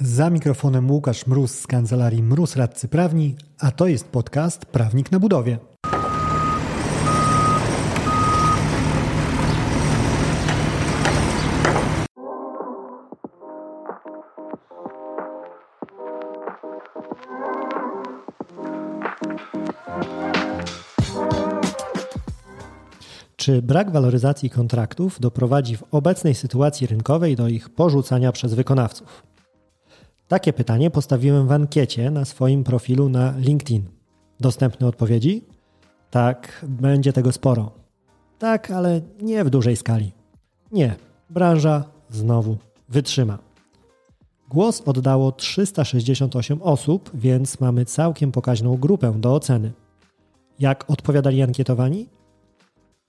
Za mikrofonem Łukasz Mróz z kancelarii Mróz Radcy Prawni, a to jest podcast Prawnik na Budowie. Czy brak waloryzacji kontraktów doprowadzi w obecnej sytuacji rynkowej do ich porzucania przez wykonawców? Takie pytanie postawiłem w ankiecie na swoim profilu na LinkedIn. Dostępne odpowiedzi? Tak, będzie tego sporo. Tak, ale nie w dużej skali. Nie, branża znowu wytrzyma. Głos oddało 368 osób, więc mamy całkiem pokaźną grupę do oceny. Jak odpowiadali ankietowani?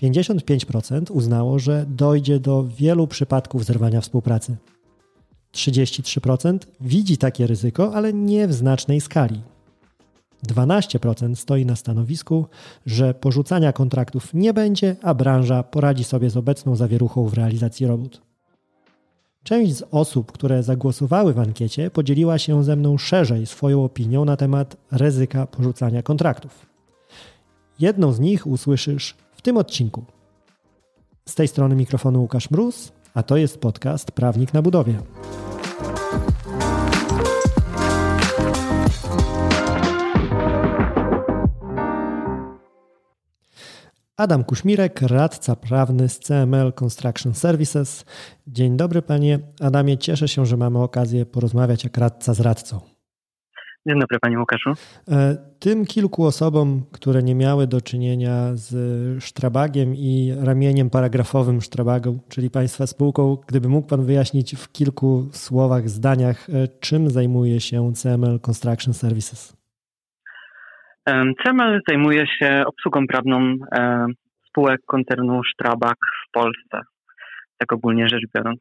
55% uznało, że dojdzie do wielu przypadków zerwania współpracy. 33% widzi takie ryzyko, ale nie w znacznej skali. 12% stoi na stanowisku, że porzucania kontraktów nie będzie, a branża poradzi sobie z obecną zawieruchą w realizacji robót. Część z osób, które zagłosowały w ankiecie, podzieliła się ze mną szerzej swoją opinią na temat ryzyka porzucania kontraktów. Jedną z nich usłyszysz w tym odcinku. Z tej strony mikrofonu Łukasz Mróz, a to jest podcast Prawnik na Budowie. Adam Kuśmirek, radca prawny z CML Construction Services. Dzień dobry panie Adamie, cieszę się, że mamy okazję porozmawiać jak radca z radcą. Dzień dobry panie Łukaszu. E, tym kilku osobom, które nie miały do czynienia z Sztrabagiem i ramieniem paragrafowym Sztrabagu, czyli państwa spółką, gdyby mógł pan wyjaśnić w kilku słowach, zdaniach, e, czym zajmuje się CML Construction Services? CML zajmuje się obsługą prawną spółek koncernu Strabag w Polsce, tak ogólnie rzecz biorąc.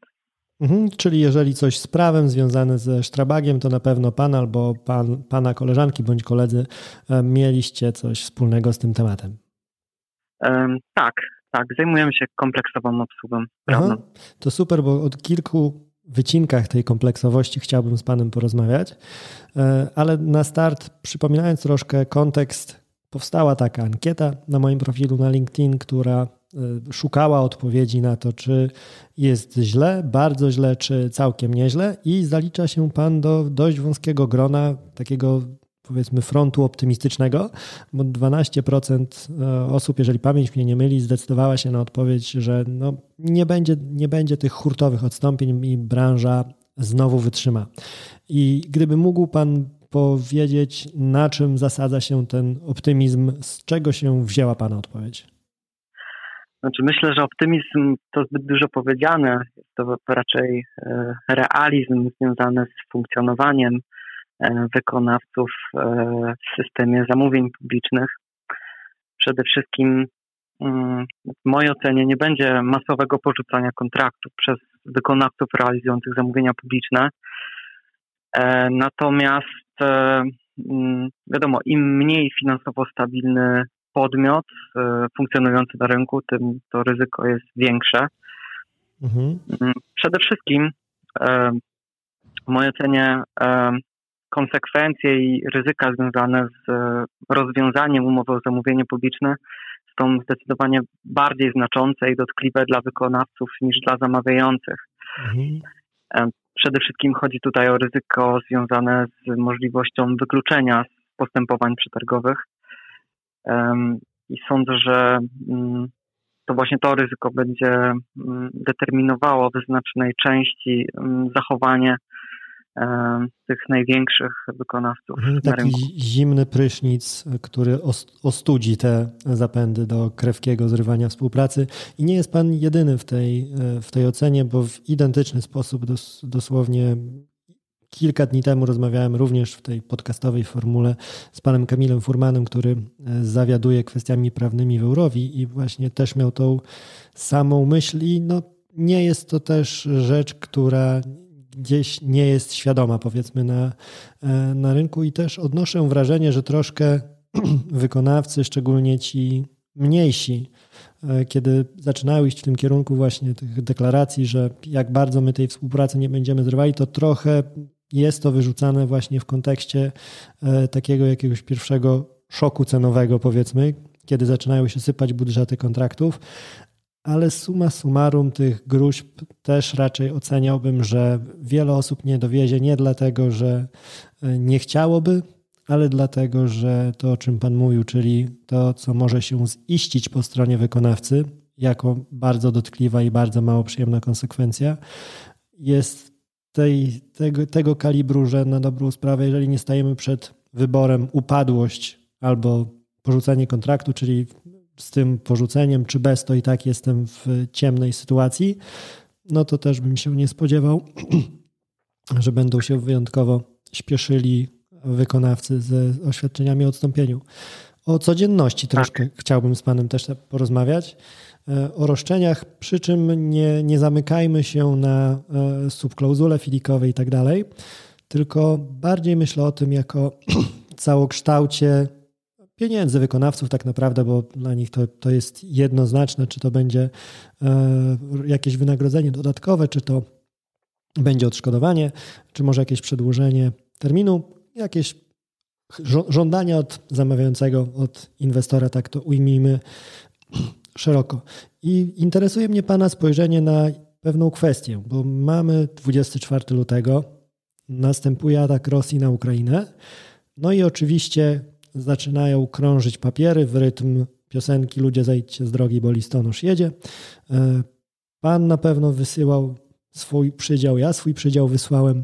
Mhm, czyli jeżeli coś z prawem związane ze Strabagiem, to na pewno pan albo pan, pana koleżanki bądź koledzy mieliście coś wspólnego z tym tematem. Um, tak, tak. Zajmujemy się kompleksową obsługą prawną. Aha, to super, bo od kilku wycinkach tej kompleksowości chciałbym z Panem porozmawiać, e, ale na start, przypominając troszkę kontekst, powstała taka ankieta na moim profilu na LinkedIn, która e, szukała odpowiedzi na to, czy jest źle, bardzo źle, czy całkiem nieźle, i zalicza się Pan do dość wąskiego grona takiego powiedzmy frontu optymistycznego, bo 12% e, osób, jeżeli pamięć mnie nie myli, zdecydowała się na odpowiedź, że no, nie, będzie, nie będzie tych hurtowych odstąpień i branża znowu wytrzyma. I gdyby mógł Pan powiedzieć, na czym zasadza się ten optymizm, z czego się wzięła Pana odpowiedź? Znaczy myślę, że optymizm to zbyt dużo powiedziane. Jest to raczej e, realizm związany z funkcjonowaniem wykonawców e, w systemie zamówień publicznych. Przede wszystkim mm, w mojej ocenie nie będzie masowego porzucania kontraktów przez wykonawców realizujących zamówienia publiczne. E, natomiast mm, wiadomo, im mniej finansowo stabilny podmiot funkcjonujący na rynku, tym to ryzyko jest większe. Mhm. Mm, przede wszystkim w mojej ocenie konsekwencje i ryzyka związane z e, rozwiązaniem umowy o zamówienie publiczne są zdecydowanie bardziej znaczące i dotkliwe dla wykonawców niż dla zamawiających. Mhm. E, przede wszystkim chodzi tutaj o ryzyko związane z możliwością wykluczenia z postępowań przetargowych. I sądzę, że mm, to właśnie to ryzyko będzie mm, determinowało w znacznej części mm, zachowanie tych największych wykonawców mhm, Taki zimny prysznic, który ostudzi te zapędy do krewkiego zrywania współpracy. I nie jest Pan jedyny w tej, e, w tej ocenie, bo w identyczny sposób dos, dosłownie kilka dni temu rozmawiałem również w tej podcastowej formule z panem Kamilem Furmanem, który e, zawiaduje kwestiami prawnymi w Eurowi i właśnie też miał tą samą myśl i no, nie jest to też rzecz, która gdzieś nie jest świadoma, powiedzmy, na, e, na rynku. I też odnoszę wrażenie, że troszkę wykonawcy, szczególnie ci mniejsi, e, kiedy zaczynają iść w tym kierunku właśnie tych deklaracji, że jak bardzo my tej współpracy nie będziemy zrywali, to trochę jest to wyrzucane właśnie w kontekście takiego jakiegoś pierwszego szoku cenowego, powiedzmy, kiedy zaczynają się sypać budżety kontraktów, ale suma summarum tych gruźb też raczej oceniałbym, że wiele osób nie dowiezie nie dlatego, że e, nie chciałoby, ale dlatego, że to, o czym Pan mówił, czyli to, co może się ziścić po stronie wykonawcy, jako bardzo dotkliwa i bardzo mało przyjemna konsekwencja, jest tej, tego, tego kalibru, że na dobrą sprawę, jeżeli nie stajemy przed wyborem upadłość albo porzucenie kontraktu, czyli z tym porzuceniem, czy bez, to i tak jestem w ciemnej sytuacji, no to też bym się nie spodziewał, że będą się wyjątkowo śpieszyli wykonawcy z oświadczeniami o odstąpieniu. O codzienności troszkę tak. chciałbym z Panem też porozmawiać. E, o roszczeniach, przy czym nie, nie zamykajmy się na e, subklauzule filikowe i tak dalej, tylko bardziej myślę o tym jako całokształcie pieniędzy wykonawców tak naprawdę, bo dla nich to, to jest jednoznaczne, czy to będzie e, jakieś wynagrodzenie dodatkowe, czy to będzie odszkodowanie, czy może jakieś przedłużenie terminu, jakieś żądania od zamawiającego, od inwestora, tak to ujmijmy szeroko. I interesuje mnie Pana spojrzenie na pewną kwestię, bo mamy 24 lutego, następuje atak Rosji na Ukrainę, no i oczywiście zaczynają krążyć papiery w rytm piosenki Ludzie zejdźcie z drogi, bo listonosz jedzie. E, pan na pewno wysyłał swój przydział, ja swój przydział wysłałem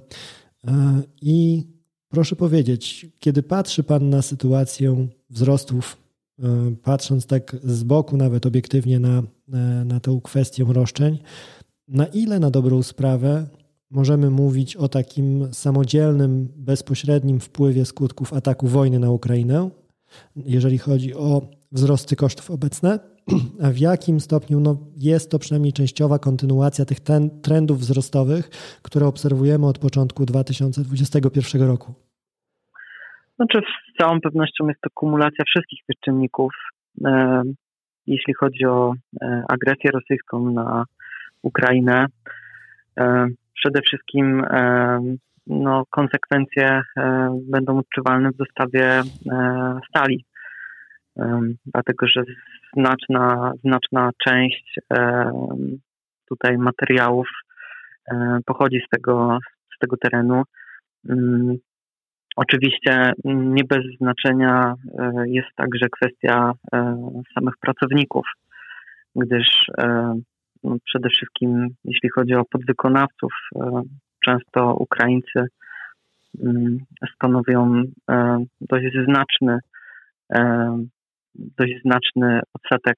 e, i proszę powiedzieć, kiedy patrzy Pan na sytuację wzrostów, e, patrząc tak z boku, nawet obiektywnie na, na tę kwestię roszczeń, na ile na dobrą sprawę możemy mówić o takim samodzielnym, bezpośrednim wpływie skutków ataku wojny na Ukrainę, jeżeli chodzi o wzrosty kosztów obecne, a w jakim stopniu no, jest to przynajmniej częściowa kontynuacja tych ten, trendów wzrostowych, które obserwujemy od początku 2021 roku? Znaczy, z całą pewnością jest to kumulacja wszystkich tych czynników. E, jeśli chodzi o e, agresję rosyjską na Ukrainę, e, przede wszystkim no, konsekwencje będą odczuwalne w dostawie stali, dlatego że znaczna, znaczna część tutaj materiałów pochodzi z tego, z tego terenu. Mm, oczywiście nie bez znaczenia jest także kwestia samych pracowników, gdyż przede wszystkim jeśli chodzi o podwykonawców, e, często Ukraińcy mm, stanowią e, dość znaczny, e, dość znaczny odsetek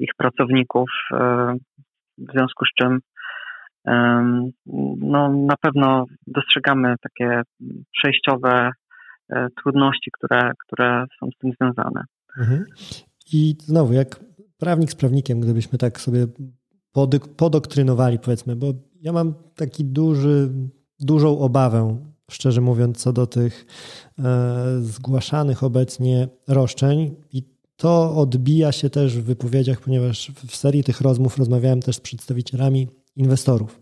ich pracowników, w związku z czym no, na pewno dostrzegamy takie przejściowe trudności, które, które są z tym związane. Mhm. I znowu, jak prawnik z prawnikiem, gdybyśmy tak sobie podoktrynowali, powiedzmy, bo ja mam taki duży, dużą obawę, szczerze mówiąc, co do tych e, zgłaszanych obecnie roszczeń i to odbija się też w wypowiedziach, ponieważ w serii tych rozmów rozmawiałem też z przedstawicielami inwestorów.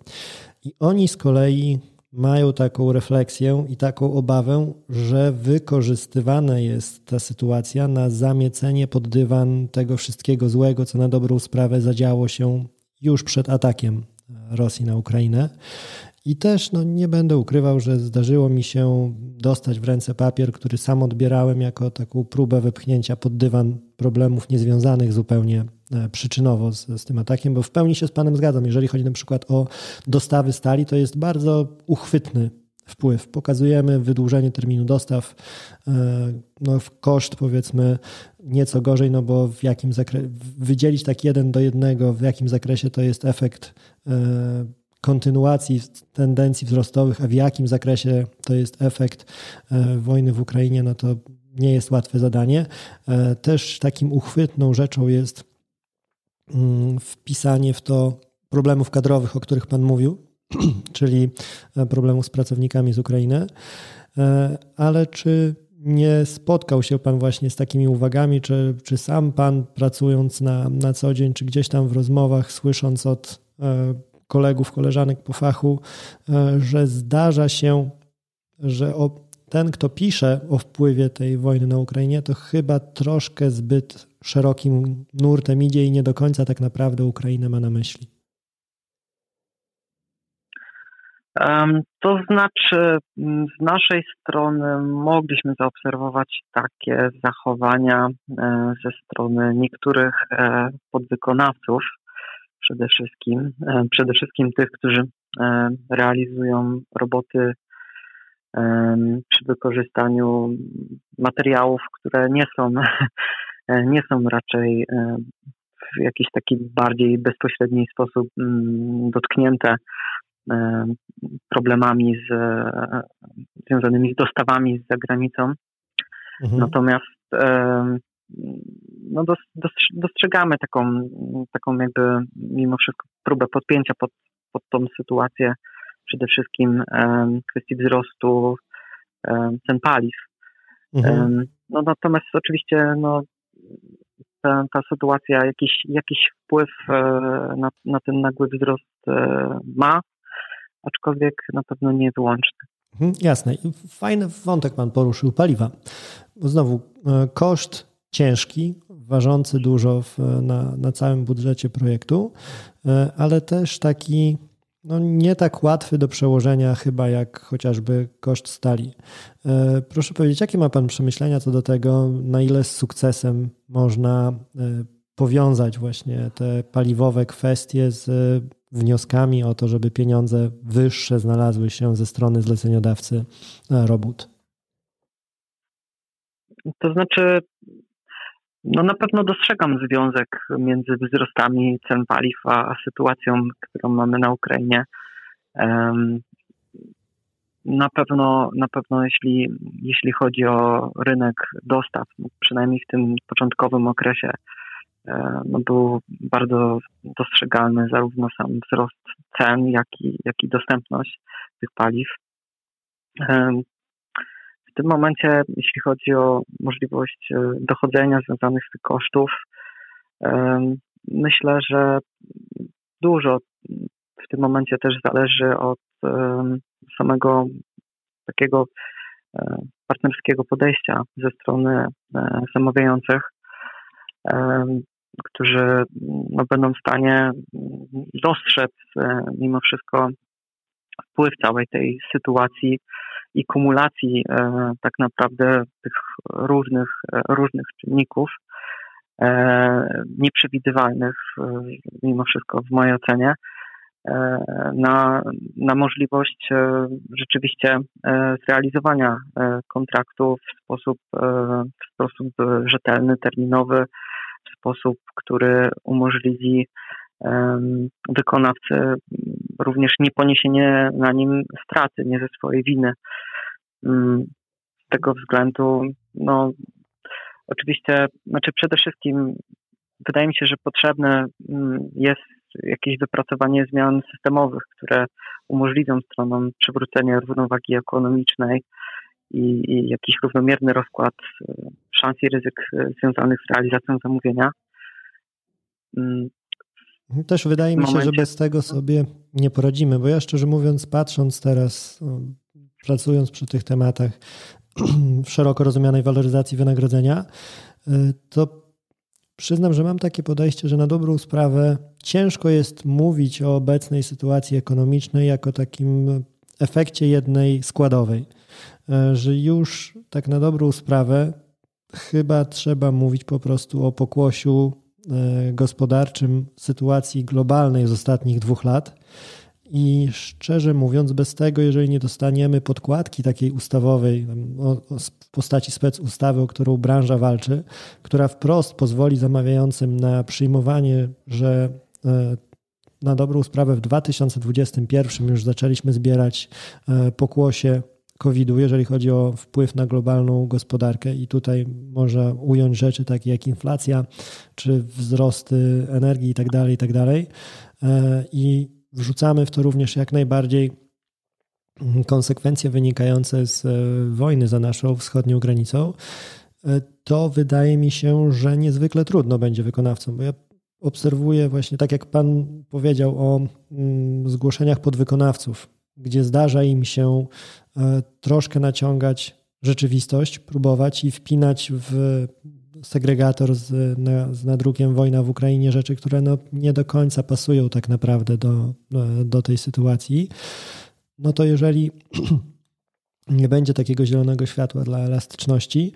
I oni z kolei mają taką refleksję i taką obawę, że wykorzystywana jest ta sytuacja na zamiecenie pod dywan tego wszystkiego złego, co na dobrą sprawę zadziało się już przed atakiem Rosji na Ukrainę. I też no, nie będę ukrywał, że zdarzyło mi się dostać w ręce papier, który sam odbierałem jako taką próbę wypchnięcia pod dywan problemów niezwiązanych zupełnie e, przyczynowo z, z tym atakiem, bo w pełni się z Panem zgadzam. Jeżeli chodzi na przykład o dostawy stali, to jest bardzo uchwytny wpływ. Pokazujemy wydłużenie terminu dostaw, e, no, w koszt powiedzmy nieco gorzej, no bo w jakim zakresie, wydzielić tak jeden do jednego, w jakim zakresie to jest efekt e, kontynuacji tendencji wzrostowych, a w jakim zakresie to jest efekt e, wojny w Ukrainie, no to nie jest łatwe zadanie. Też takim uchwytną rzeczą jest mm, wpisanie w to problemów kadrowych, o których Pan mówił, czyli e, problemu z pracownikami z Ukrainy. E, ale czy nie spotkał się Pan właśnie z takimi uwagami, czy, czy sam Pan pracując na, na co dzień, czy gdzieś tam w rozmowach, słysząc od e, kolegów, koleżanek po fachu, że zdarza się że o, ten, kto pisze o wpływie tej wojny na Ukrainie, to chyba troszkę zbyt szerokim nurtem idzie i nie do końca tak naprawdę Ukrainę ma na myśli. To znaczy, z naszej strony mogliśmy zaobserwować takie zachowania e, ze strony niektórych e, podwykonawców, przede wszystkim, e, przede wszystkim tych, którzy realizują roboty przy wykorzystaniu materiałów, które nie są, nie są raczej w jakiś taki bardziej bezpośredni sposób mm, dotknięte problemami z, związanymi z dostawami z zagranicą. Mhm. Natomiast no dostrzegamy taką, taką jakby mimo wszystko próbę podpięcia pod, pod tą sytuację przede wszystkim kwestii wzrostu cen paliw. Mhm. No natomiast oczywiście no, ta, ta sytuacja jakiś, jakiś wpływ e, na, na ten nagły wzrost e, ma, aczkolwiek na pewno nie wyłączny. Mhm, jasne. Fajny wątek pan poruszył paliwa. Bo znowu e, koszt ciężki, ważący dużo w, na, na całym budżecie projektu, e, ale też taki no, nie tak łatwy do przełożenia chyba jak chociażby koszt stali. E, proszę powiedzieć, jakie ma Pan przemyślenia co do tego, na ile z sukcesem można powiązać właśnie te paliwowe kwestie z wnioskami o to, żeby pieniądze wyższe znalazły się ze strony zleceniodawcy e, robót? To znaczy, no na pewno dostrzegam związek między wzrostami cen paliw a, sytuacją, którą mamy na Ukrainie. Na pewno, na pewno jeśli, jeśli chodzi o rynek dostaw, no przynajmniej w tym początkowym okresie, no był bardzo dostrzegalny zarówno sam wzrost cen, jak i, jak i dostępność tych paliw. E, w tym momencie, jeśli chodzi o możliwość e, dochodzenia związanych z tych kosztów, myślę, że dużo w tym momencie też zależy od samego takiego partnerskiego podejścia ze strony zamawiających którzy no, będą w stanie dostrzec e, mimo wszystko wpływ całej tej sytuacji i kumulacji e, tak naprawdę tych różnych, e, różnych czynników nieprzewidywalnych mimo wszystko w mojej ocenie na, na możliwość rzeczywiście zrealizowania kontraktu w sposób, w sposób rzetelny, terminowy, sposób, który umożliwi wykonawcy również nie poniesienie na nim straty, nie ze swojej winy. Mm, z tego względu, no, oczywiście, znaczy przede wszystkim wydaje mi się, że potrzebne mm, jest jakieś wypracowanie zmian systemowych, które umożliwią stronom przywrócenie równowagi ekonomicznej i, i jakiś równomierny rozkład e, szans i ryzyk e, związanych z realizacją zamówienia. Mm. Też wydaje mi się, momencie... że bez tego sobie nie poradzimy, bo ja szczerze mówiąc, patrząc teraz, pracując przy tych tematach szeroko rozumianej waloryzacji wynagrodzenia, e, to przyznam, że mam takie podejście, że na dobrą sprawę ciężko jest mówić o obecnej sytuacji ekonomicznej jako takim efekcie jednej składowej. E, że już tak na dobrą sprawę chyba trzeba mówić po prostu o pokłosiu e, gospodarczym sytuacji globalnej z ostatnich dwóch lat. I szczerze mówiąc, bez tego, jeżeli nie dostaniemy podkładki takiej ustawowej w postaci spec ustawy, o którą branża walczy, która wprost pozwoli zamawiającym na przyjmowanie, że e, na dobrą sprawę w 2021 już zaczęliśmy zbierać pokłosie COVID-u, jeżeli chodzi o wpływ na globalną gospodarkę. I tutaj można ująć rzeczy takie jak inflacja, czy wzrosty energii itd., tak itd. Tak e, I wrzucamy w to również jak najbardziej konsekwencje wynikające z e, wojny za naszą wschodnią granicą. E, to wydaje mi się, że niezwykle trudno będzie wykonawcom, bo ja obserwuję właśnie, tak jak Pan powiedział o mm, zgłoszeniach podwykonawców gdzie zdarza im się troszkę naciągać rzeczywistość, próbować i wpinać w segregator z, na, z nadrukiem Wojna w Ukrainie rzeczy, które no nie do końca pasują tak naprawdę do, do tej sytuacji, no to jeżeli nie będzie takiego zielonego światła dla elastyczności,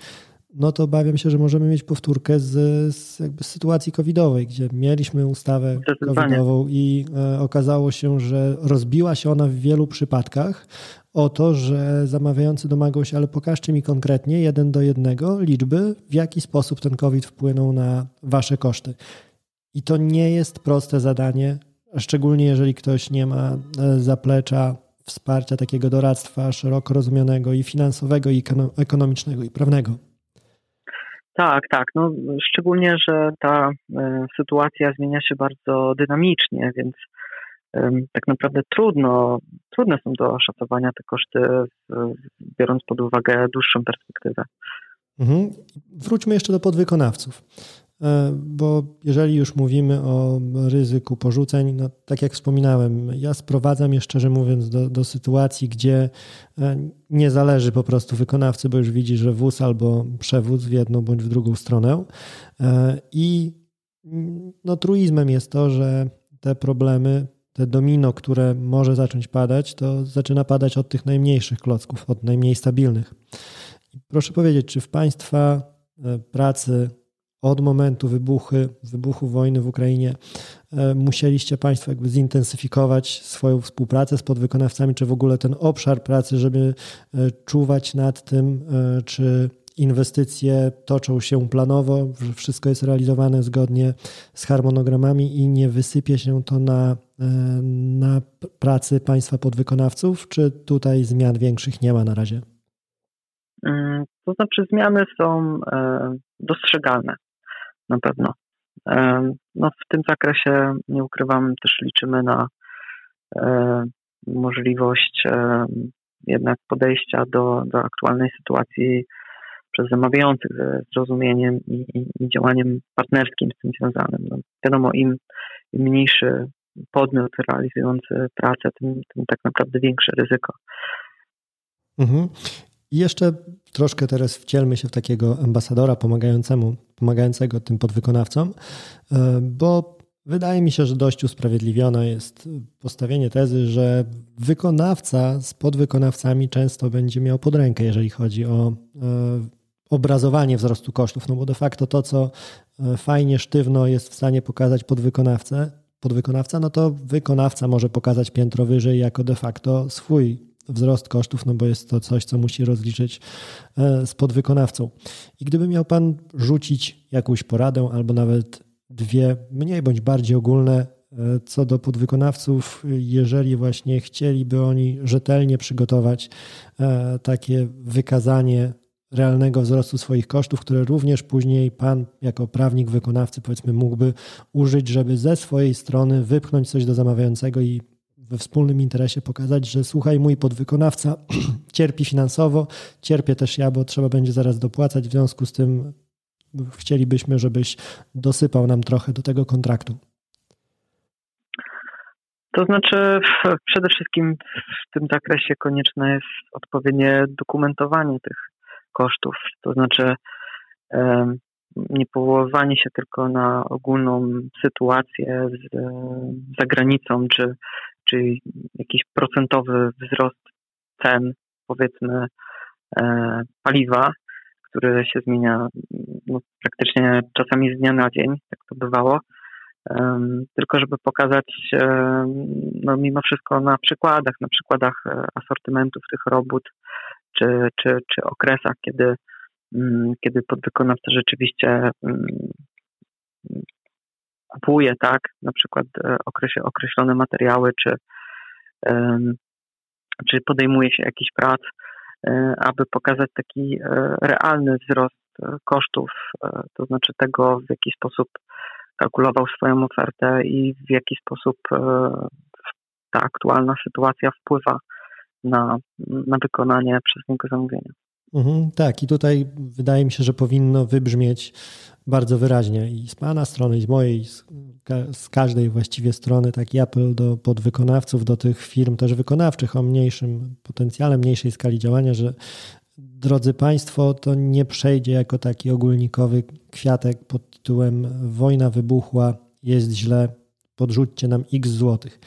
no to obawiam się, że możemy mieć powtórkę z, z jakby sytuacji covidowej, gdzie mieliśmy ustawę covidową i e, okazało się, że rozbiła się ona w wielu przypadkach o to, że zamawiający domagał się, ale pokażcie mi konkretnie jeden do jednego liczby, w jaki sposób ten COVID wpłynął na wasze koszty. I to nie jest proste zadanie, szczególnie jeżeli ktoś nie ma e, zaplecza wsparcia takiego doradztwa szeroko rozumianego i finansowego, i ekonomicznego, i prawnego. Tak, tak. No, szczególnie, że ta e, sytuacja zmienia się bardzo dynamicznie, więc tak naprawdę trudno, trudne są do oszacowania te koszty, biorąc pod uwagę dłuższą perspektywę. Mhm. Wróćmy jeszcze do podwykonawców. E, bo jeżeli już mówimy o ryzyku porzuceń, no tak jak wspominałem, ja sprowadzam je szczerze mówiąc do, do sytuacji, gdzie e, nie zależy po prostu wykonawcy, bo już widzi, że wóz albo przewóz w jedną bądź w drugą stronę. E, I no, truizmem jest to, że te problemy, te domino, które może zacząć padać, to zaczyna padać od tych najmniejszych klocków, od najmniej stabilnych. Proszę powiedzieć, czy w Państwa pracy od momentu wybuchy, wybuchu wojny w Ukrainie e, musieliście Państwo jakby zintensyfikować swoją współpracę z podwykonawcami, czy w ogóle ten obszar pracy, żeby e, czuwać nad tym, e, czy inwestycje toczą się planowo, że wszystko jest realizowane zgodnie z harmonogramami i nie wysypie się to na, na pracy państwa podwykonawców, czy tutaj zmian większych nie ma na razie? Mm, to znaczy zmiany są dostrzegalne na pewno. No, w tym zakresie, nie ukrywam, też liczymy na możliwość jednak podejścia do, do aktualnej sytuacji przez zamawiających ze zrozumieniem i, i, i działaniem partnerskim z tym związanym. No, wiadomo, im, im mniejszy podmiot realizujący pracę, tym, tym tak naprawdę większe ryzyko. Mhm. I jeszcze troszkę teraz wcielmy się w takiego ambasadora pomagającemu, pomagającego tym podwykonawcom, e, bo wydaje mi się, że dość usprawiedliwione jest postawienie tezy, że wykonawca z podwykonawcami często będzie miał pod rękę, jeżeli chodzi o e, obrazowanie wzrostu kosztów, no bo de facto to, co e, fajnie, sztywno jest w stanie pokazać podwykonawcę, podwykonawca, no to wykonawca może pokazać piętro wyżej jako de facto swój wzrost kosztów, no bo jest to coś, co musi rozliczyć e, z podwykonawcą. I gdyby miał Pan rzucić jakąś poradę albo nawet dwie mniej bądź bardziej ogólne e, co do podwykonawców, jeżeli właśnie chcieliby oni rzetelnie przygotować e, takie wykazanie realnego wzrostu swoich kosztów, które również później pan jako prawnik wykonawcy powiedzmy mógłby użyć, żeby ze swojej strony wypchnąć coś do zamawiającego i we wspólnym interesie pokazać, że słuchaj, mój podwykonawca cierpi finansowo, cierpię też ja, bo trzeba będzie zaraz dopłacać, w związku z tym chcielibyśmy, żebyś dosypał nam trochę do tego kontraktu. To znaczy, przede wszystkim w tym zakresie konieczne jest odpowiednie dokumentowanie tych kosztów. To znaczy, nie powoływanie się tylko na ogólną sytuację z, za granicą, czy czy jakiś procentowy wzrost cen, powiedzmy, e, paliwa, który się zmienia no, praktycznie czasami z dnia na dzień, jak to bywało. Tylko żeby pokazać no, mimo wszystko na przykładach, na przykładach e, asortymentów tych robót, czy, czy, czy okresach, kiedy, mm, kiedy podwykonawca rzeczywiście mm, kupuje, tak, na przykład e, określone materiały, czy, czy podejmuje się jakiś prac, e, aby pokazać taki e, realny wzrost kosztów, to znaczy tego, w jaki sposób kalkulował swoją ofertę i w jaki sposób ta aktualna sytuacja wpływa na, na wykonanie przez niego zamówienia. Mhm, tak, i tutaj wydaje mi się, że powinno wybrzmieć bardzo wyraźnie i z Pana strony, i z mojej, z każdej właściwie strony taki apel do podwykonawców, do tych firm też wykonawczych o mniejszym potencjale, mniejszej skali działania, że drodzy Państwo, to nie przejdzie jako taki ogólnikowy kwiatek pod tytułem wojna wybuchła, jest źle, podrzućcie nam x złotych.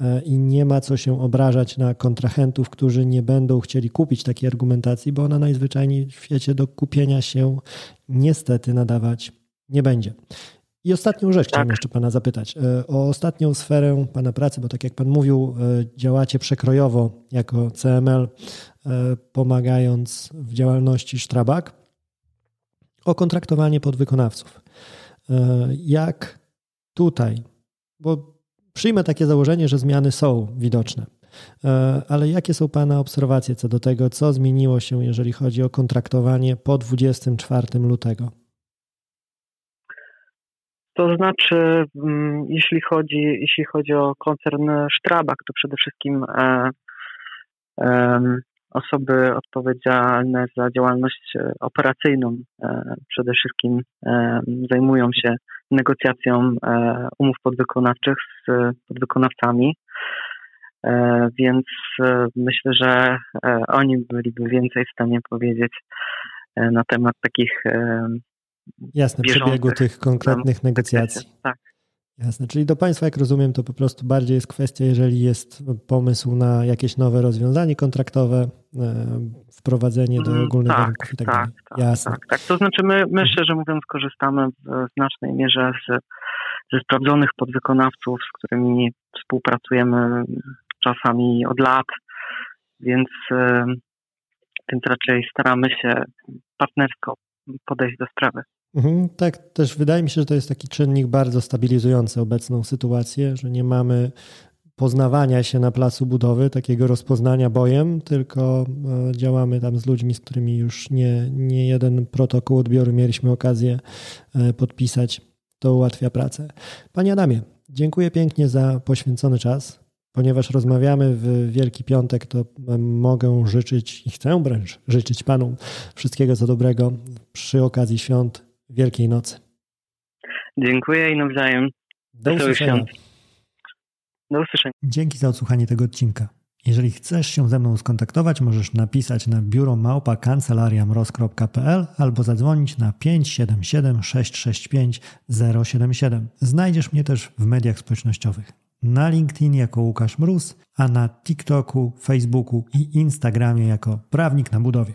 E, I nie ma co się obrażać na kontrahentów, którzy nie będą chcieli kupić takiej argumentacji, bo ona najzwyczajniej w świecie do kupienia się niestety nadawać nie będzie. I ostatnią rzecz tak. chciałem jeszcze Pana zapytać. E, o ostatnią sferę Pana pracy, bo tak jak Pan mówił, e, działacie przekrojowo jako CML, pomagając w działalności Strabag, o kontraktowanie podwykonawców. Jak tutaj, bo Przyjmę takie założenie, że zmiany są widoczne. E, ale jakie są Pana obserwacje co do tego, co zmieniło się, jeżeli chodzi o kontraktowanie po 24 lutego? To znaczy, mm, jeśli chodzi, jeśli chodzi o koncern Strabag, to przede wszystkim e, e, osoby odpowiedzialne za działalność operacyjną przede wszystkim zajmują się negocjacją e, umów podwykonawczych z podwykonawcami. E, więc e, myślę, że oni byliby więcej w stanie powiedzieć na temat takich. Jasne, przebiegu tych konkretnych negocjacji. Tak. Jasne, czyli do Państwa, jak rozumiem, to po prostu bardziej jest kwestia, jeżeli jest pomysł na jakieś nowe rozwiązanie kontraktowe, wprowadzenie do mm, ogólnych tak, warunków i tak, tak dalej. Tak, Jasne. Tak, tak. To znaczy my, my szczerze mówiąc korzystamy w znacznej mierze z, ze sprawdzonych podwykonawców, z którymi współpracujemy czasami od lat, więc, więc raczej staramy się partnersko podejść do sprawy. Mhm, tak, też wydaje mi się, że to jest taki czynnik bardzo stabilizujący obecną sytuację, że nie mamy poznawania się na placu budowy, takiego rozpoznania bojem, tylko e, działamy tam z ludźmi, z którymi już nie, nie jeden protokół odbioru mieliśmy okazję e, podpisać. To ułatwia pracę. Panie Adamie, dziękuję pięknie za poświęcony czas. Ponieważ rozmawiamy w Wielki Piątek, to mogę życzyć i chcę wręcz życzyć Panu wszystkiego co dobrego przy okazji świąt Wielkiej Nocy. Dziękuję i nawzajem. Do usłyszenia. Do usłyszenia. Dzięki za odsłuchanie tego odcinka. Jeżeli chcesz się ze mną skontaktować, możesz napisać na biuro małpa kancelariamroz.pl albo zadzwonić na 577 665 077. Znajdziesz mnie też w mediach społecznościowych. Na LinkedIn jako Łukasz Mróz, a na TikToku, Facebooku i Instagramie jako Prawnik na Budowie.